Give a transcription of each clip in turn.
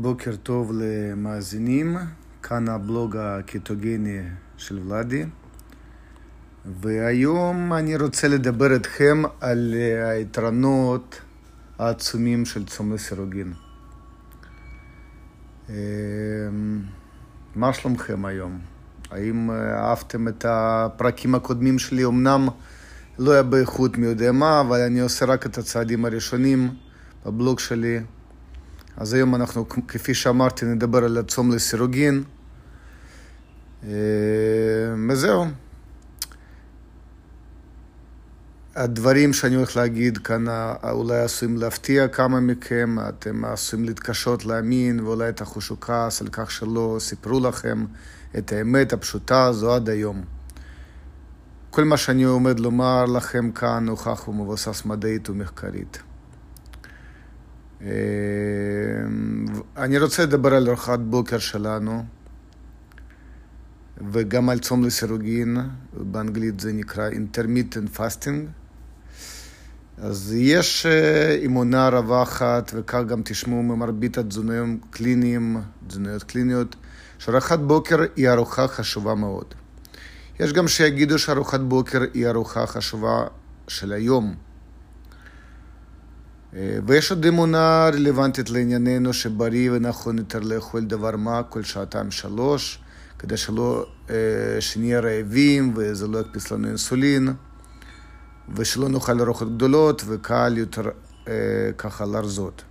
בוקר טוב למאזינים, כאן הבלוג הקטוגני של ולאדי והיום אני רוצה לדבר איתכם על היתרונות העצומים של צום לסירוגין. אמ, מה שלומכם היום? האם אהבתם את הפרקים הקודמים שלי? אמנם לא היה באיכות מי יודע מה, אבל אני עושה רק את הצעדים הראשונים בבלוג שלי. אז היום אנחנו, כפי שאמרתי, נדבר על הצום לסירוגין. אה, וזהו. הדברים שאני הולך להגיד כאן אה, אולי עשויים להפתיע כמה מכם, אתם עשויים להתקשות להאמין ואולי תחושו כעס על כך שלא סיפרו לכם את האמת הפשוטה הזו עד היום. כל מה שאני עומד לומר לכם כאן הוכח ומבוסס מדעית ומחקרית. אה, אני רוצה לדבר על ארוחת בוקר שלנו, וגם על צום לסירוגין, באנגלית זה נקרא intermittent fasting. אז יש אה, אמונה רווחת, וכך גם תשמעו ממרבית התזונאים קליניים, תזונאיות קליניות, שארוחת בוקר היא ארוחה חשובה מאוד. יש גם שיגידו שארוחת בוקר היא ארוחה חשובה של היום. אה, ויש עוד אמונה רלוונטית לענייננו שבריא ונכון יותר לאכול דבר מה כל שעתיים שלוש, כדי שלא, אה, שנהיה רעבים וזה לא יקפיץ לנו אינסולין, ושלא נאכל ארוחות גדולות וקל יותר אה, ככה לרזות.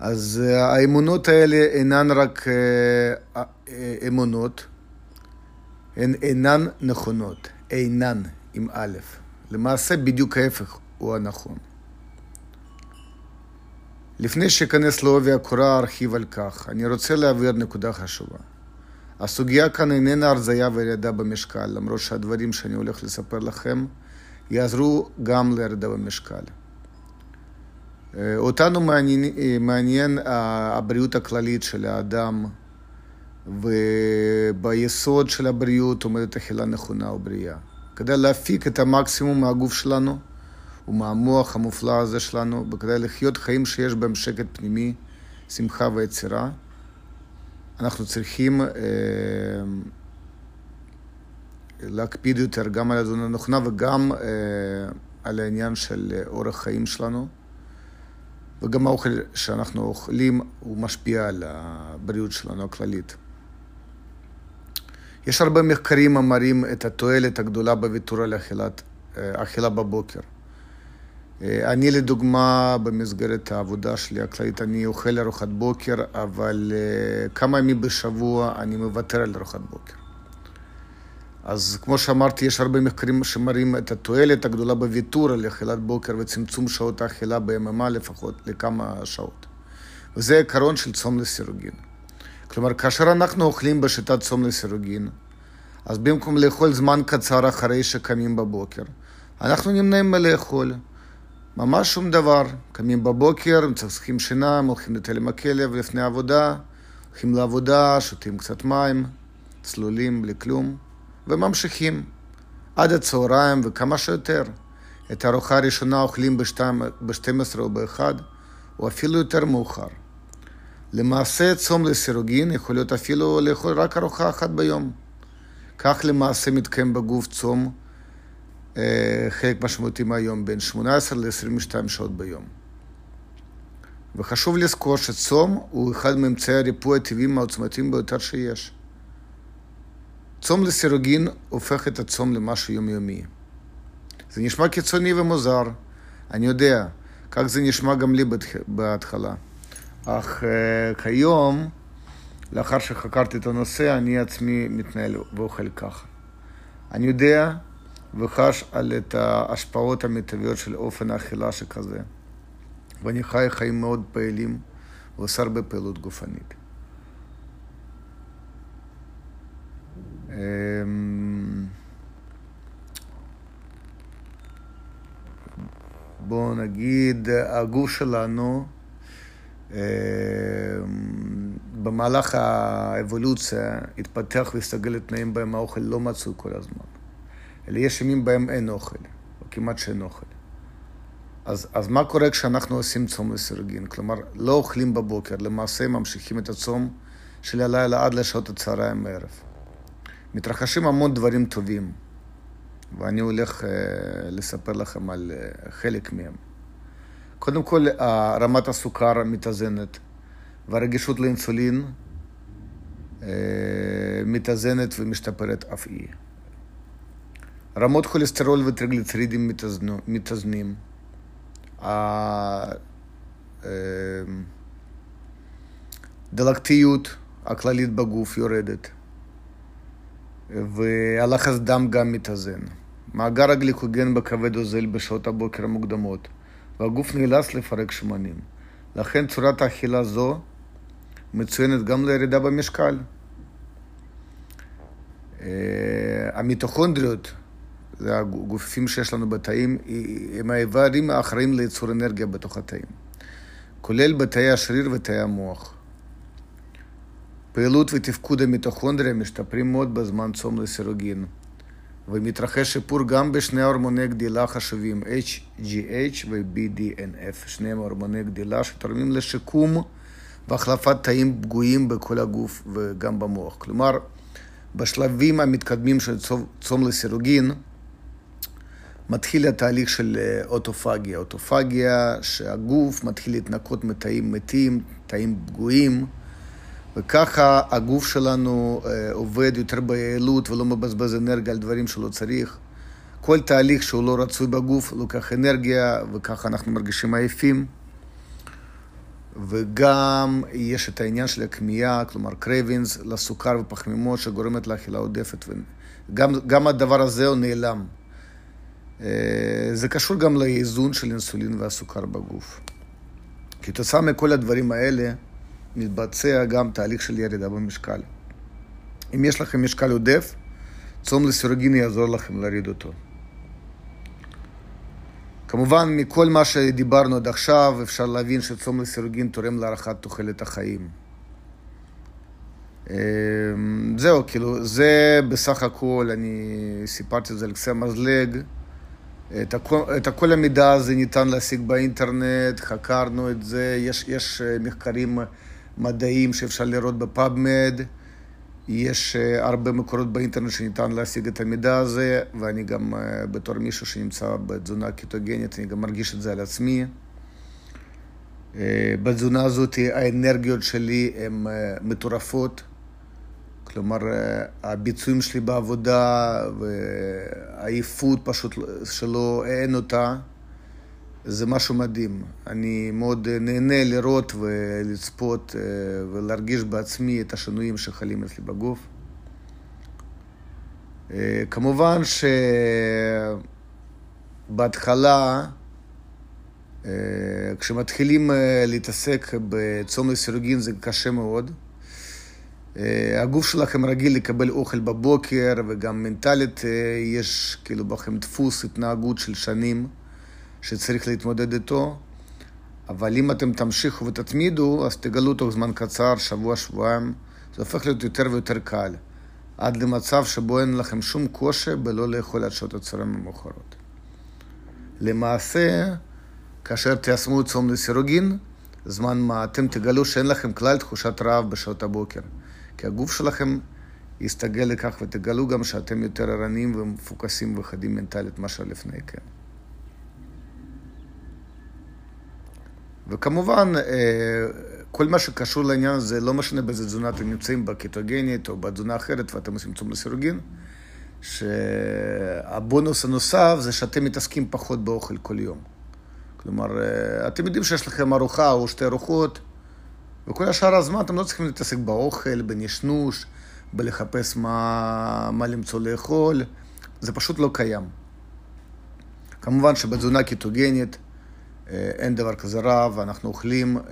אז האמונות האלה אינן רק אמונות, הן אינן נכונות, אינן עם א'. למעשה בדיוק ההפך. הוא הנכון. לפני שאכנס לעובי הקורה ארחיב על כך, אני רוצה להבהיר נקודה חשובה. הסוגיה כאן איננה הרזייה וירידה במשקל, למרות שהדברים שאני הולך לספר לכם יעזרו גם לירידה במשקל. אה, אותנו מעניין, מעניין הבריאות הכללית של האדם, וביסוד של הבריאות עומדת אכילה נכונה ובריאה. כדי להפיק את המקסימום מהגוף שלנו, ומהמוח המופלא הזה שלנו, וכדי לחיות חיים שיש בהם שקט פנימי, שמחה ויצירה, אנחנו צריכים אה, להקפיד יותר גם על התזונה הנכונה וגם אה, על העניין של אורח חיים שלנו. וגם האוכל שאנחנו אוכלים הוא משפיע על הבריאות שלנו הכללית. יש הרבה מחקרים המראים את התועלת הגדולה בוויתור על אכילת, אה, אכילה בבוקר. אה, אני לדוגמה, במסגרת העבודה שלי הכללית, אני אוכל ארוחת בוקר, אבל אה, כמה ימים בשבוע אני מוותר על ארוחת בוקר. אז כמו שאמרתי, יש הרבה מחקרים שמראים את התועלת הגדולה בוויתור על אכילת בוקר וצמצום שעות האכילה ביממה לפחות לכמה שעות. וזה עקרון של צום לסירוגין. כלומר, כאשר אנחנו אוכלים בשיטת צום לסירוגין, אז במקום לאכול זמן קצר אחרי שקמים בבוקר, אנחנו נמנעים מלאכול. ממש שום דבר. קמים בבוקר, מצחצחים שיניים, הולכים לתל עם הכלב לפני העבודה, הולכים לעבודה, שותים קצת מים, צלולים בלי כלום, וממשיכים עד הצהריים וכמה שיותר. את הארוחה הראשונה אוכלים ב-12 או ב-1, או אפילו יותר מאוחר. למעשה צום לסירוגין יכול להיות אפילו לאכול רק ארוחה אחת ביום. כך למעשה מתקיים בגוף צום חלק משמעותי מהיום, בין 18 ל-22 שעות ביום. וחשוב לזכור שצום הוא אחד מאמצעי הריפוי הטבעיים העוצמתיים ביותר שיש. צום לסירוגין הופך את הצום למשהו יומיומי. זה נשמע קיצוני ומוזר, אני יודע, כך זה נשמע גם לי בהתחלה. אך uh, כיום, לאחר שחקרתי את הנושא, אני עצמי מתנהל ואוכל ככה. אני יודע וחש על את ההשפעות המיטביות של אופן האכילה שכזה. ואני חי חיים מאוד פעילים ועושה הרבה פעילות גופנית. אמ, בואו נגיד, הגוף שלנו אמ, במהלך האבולוציה התפתח והסתגל לתנאים בהם האוכל לא מצוי כל הזמן. אלא יש ימים בהם אין אוכל, או כמעט שאין אוכל. אז, אז מה קורה כשאנחנו עושים צום לסירוגין? כלומר, לא אוכלים בבוקר, למעשה ממשיכים את הצום של הלילה עד לשעות הצהריים בערב. מתרחשים המון דברים טובים, ואני הולך אה, לספר לכם על אה, חלק מהם. קודם כל, רמת הסוכר מתאזנת, והרגישות לאינסולין אה, מתאזנת ומשתפרת אף היא. רמות כולסטרול וטריגליצרידים מתאזנים. הדלקתיות הכללית בגוף יורדת, והלחץ דם גם מתאזן. מאגר הגליקוגן בכבד אוזל בשעות הבוקר המוקדמות, והגוף נאלץ לפרק שמנים. לכן צורת האכילה זו מצוינת גם לירידה במשקל. המיטוכונדריות זה הגופים שיש לנו בתאים, הם האיברים האחראים לייצור אנרגיה בתוך התאים, כולל בתאי השריר ותאי המוח. פעילות ותפקוד המיטוכונדריה משתפרים מאוד בזמן צום לסירוגין, ומתרחש שיפור גם בשני הורמוני גדילה חשובים, HGH ו-BDNF, שני הורמוני גדילה שתורמים לשיקום והחלפת תאים פגועים בכל הגוף וגם במוח. כלומר, בשלבים המתקדמים של צום לסירוגין, מתחיל התהליך של אה, אוטופגיה. אוטופגיה שהגוף מתחיל להתנקות מתאים מתים, תאים פגועים, וככה הגוף שלנו אה, עובד יותר ביעילות ולא מבזבז אנרגיה על דברים שלא צריך. כל תהליך שהוא לא רצוי בגוף לוקח אנרגיה, וככה אנחנו מרגישים עייפים. וגם יש את העניין של הכמיהה, כלומר cravings לסוכר ופחמימות שגורמת לאכילה עודפת. וגם הדבר הזה הוא נעלם. אה, זה קשור גם לאיזון של אינסולין והסוכר בגוף. כתוצאה מכל הדברים האלה, מתבצע גם תהליך של ירידה במשקל. אם יש לכם משקל עודף, צום לסירוגין יעזור לכם להוריד אותו. כמובן, מכל מה שדיברנו עד עכשיו, אפשר להבין שצום לסירוגין תורם להארכת תוחלת החיים. אה, זהו, כאילו, זה בסך הכל, אני סיפרתי את זה על קצה המזלג. את, הכל, את כל המידע הזה ניתן להשיג באינטרנט, חקרנו את זה, יש, יש אה, מחקרים מדעיים שאפשר לראות בפאבמד, יש אה, הרבה מקורות באינטרנט שניתן להשיג את המידע הזה, ואני גם אה, בתור מישהו שנמצא בתזונה קיטוגנית, אני גם מרגיש את זה על עצמי. בתזונה הזאת האנרגיות שלי הן מטורפות. כלומר, אה, הביצועים שלי בעבודה והעייפות פשוט שלא, אין אותה, זה משהו מדהים. אני מאוד נהנה לראות ולצפות אה, ולהרגיש בעצמי את השינויים שחלים אצלי בגוף. אה, כמובן שבהתחלה, כשמתחילים להתעסק בצום לסירוגין זה קשה מאוד. אה, הגוף שלכם רגיל לקבל אוכל בבוקר, וגם מנטלית אה, יש כאילו בכם דפוס התנהגות של שנים שצריך להתמודד איתו. אבל אם אתם תמשיכו ותתמידו, אז תגלו תוך זמן קצר, שבוע, שבועיים, זה הופך להיות יותר ויותר קל. עד למצב שבו אין לכם שום קושי בלא לאכול עד שעות הצהריים המאוחרות. למעשה, כאשר תיישמו צום לסירוגין, זמן מה אתם תגלו שאין לכם כלל תחושת רעב בשעות הבוקר. כי הגוף שלכם יסתגל לכך ותגלו גם שאתם יותר ערניים ומפוקסים וחדים מנטלית מאשר לפני כן. וכמובן, אה, כל מה שקשור לעניין הזה, לא משנה באיזה תזונה אתם נמצאים, בקטוגנית או בתזונה אחרת ואתם עושים צום לסירוגין, שהבונוס הנוסף זה שאתם מתעסקים פחות באוכל כל יום. כלומר, אה, אתם יודעים שיש לכם ארוחה או שתי ארוחות, וכל השאר הזמן אתם לא צריכים להתעסק באוכל, בנשנוש, בלחפש מה, מה למצוא לאכול, זה פשוט לא קיים. כמובן שבתזונה קיטוגנית אה, אין דבר כזה רע, ואנחנו אוכלים אה,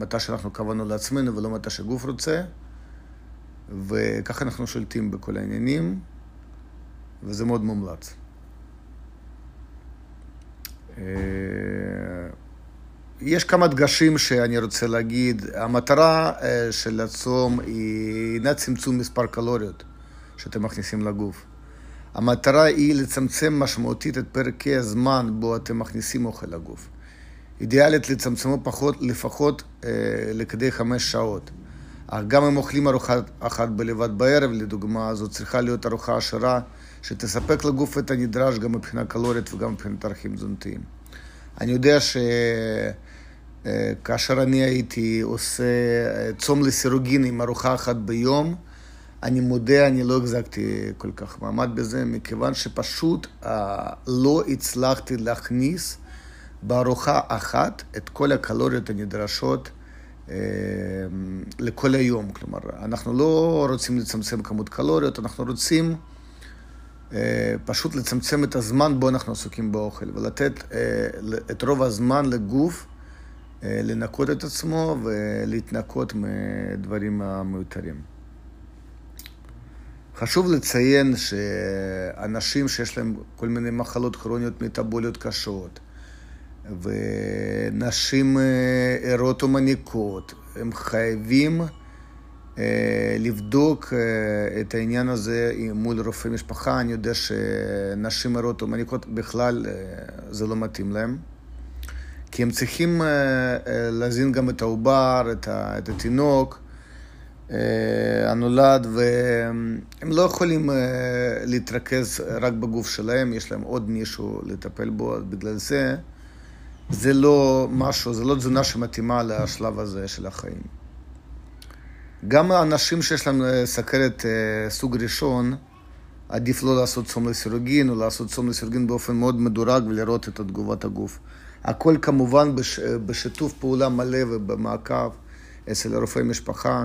מתי שאנחנו קבענו לעצמנו ולא מתי שגוף רוצה, וככה אנחנו שולטים בכל העניינים, וזה מאוד מומלץ. יש כמה דגשים שאני רוצה להגיד. המטרה אה, של הצום היא אינה צמצום מספר קלוריות שאתם מכניסים לגוף. המטרה היא לצמצם משמעותית את פרקי הזמן בו אתם מכניסים אוכל לגוף. אידיאלית לצמצמו פחות, לפחות אה, לכדי חמש שעות. אך גם אם אוכלים ארוחה אחת בלבד בערב, לדוגמה, זו צריכה להיות ארוחה עשירה שתספק לגוף את הנדרש גם מבחינה קלורית וגם מבחינת ערכים תזונתיים. אני יודע שכאשר אה, אני הייתי עושה אה, צום לסירוגין עם ארוחה אחת ביום, אני מודה, אני לא החזקתי כל כך מעמד בזה, מכיוון שפשוט אה, לא הצלחתי להכניס בארוחה אחת את כל הקלוריות הנדרשות לכל היום. כלומר, אנחנו לא רוצים לצמצם כמות קלוריות, אנחנו רוצים פשוט לצמצם את הזמן בו אנחנו עסוקים באוכל, ולתת אה, את רוב הזמן לגוף לנקות את עצמו ולהתנקות מדברים המיותרים. חשוב לציין שאנשים שיש להם כל מיני מחלות כרוניות מטאבוליות קשות, ונשים ערות או מניקות, הם חייבים אה, לבדוק אה, את העניין הזה מול רופאי משפחה. אני יודע שנשים ערות או מניקות בכלל אה, זה לא מתאים להם. כי הם צריכים להזין גם את העובר, את התינוק הנולד, והם לא יכולים להתרכז רק בגוף שלהם, יש להם עוד מישהו לטפל בו, בגלל זה זה לא משהו, זה לא תזונה שמתאימה לשלב הזה של החיים. גם האנשים שיש להם אה, סכרת אה, סוג ראשון, עדיף לא לעשות צום לסירוגין, או לעשות צום לסירוגין באופן מאוד מדורג ולראות את תגובת הגוף. הכל כמובן בש, אה, בשיתוף פעולה מלא ובמעקב אצל רופאי משפחה.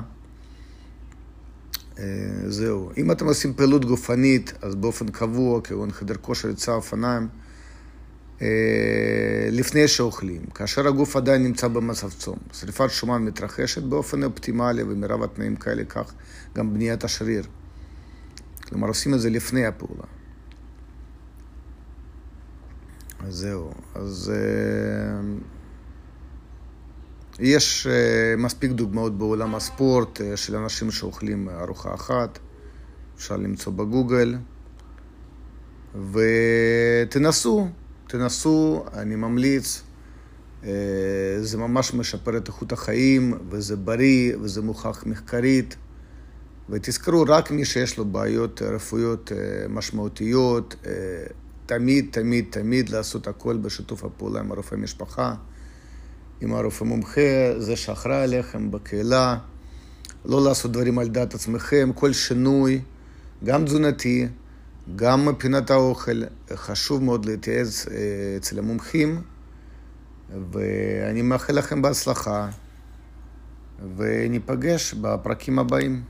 זהו. אם אתם עושים פעילות גופנית, אז באופן קבוע, כגון חדר כושר, יצא אופניים, לפני שאוכלים, כאשר הגוף עדיין נמצא במצב צום. שריפת שומן מתרחשת באופן אופטימלי ומרב התנאים כאלה כך גם בניית השריר. כלומר, עושים את זה לפני הפעולה. אז זהו. אז uh, יש uh, מספיק דוגמאות בעולם הספורט uh, של אנשים שאוכלים ארוחה אחת, אפשר למצוא בגוגל, ותנסו. תנסו, אני ממליץ. אה, זה ממש משפר את איכות החיים, וזה בריא, וזה מוכח מחקרית. ותזכרו, רק מי שיש לו בעיות רפואיות אה, משמעותיות, אה, תמיד, תמיד, תמיד לעשות הכל בשיתוף הפעולה עם הרופא משפחה, עם הרופא מומחה, זה שאחראי עליכם בקהילה. לא לעשות דברים על דעת עצמכם, כל שינוי, גם תזונתי, גם מבחינת האוכל, חשוב מאוד להתייעץ אה, אצל המומחים, ואני מאחל לכם בהצלחה, וניפגש בפרקים הבאים.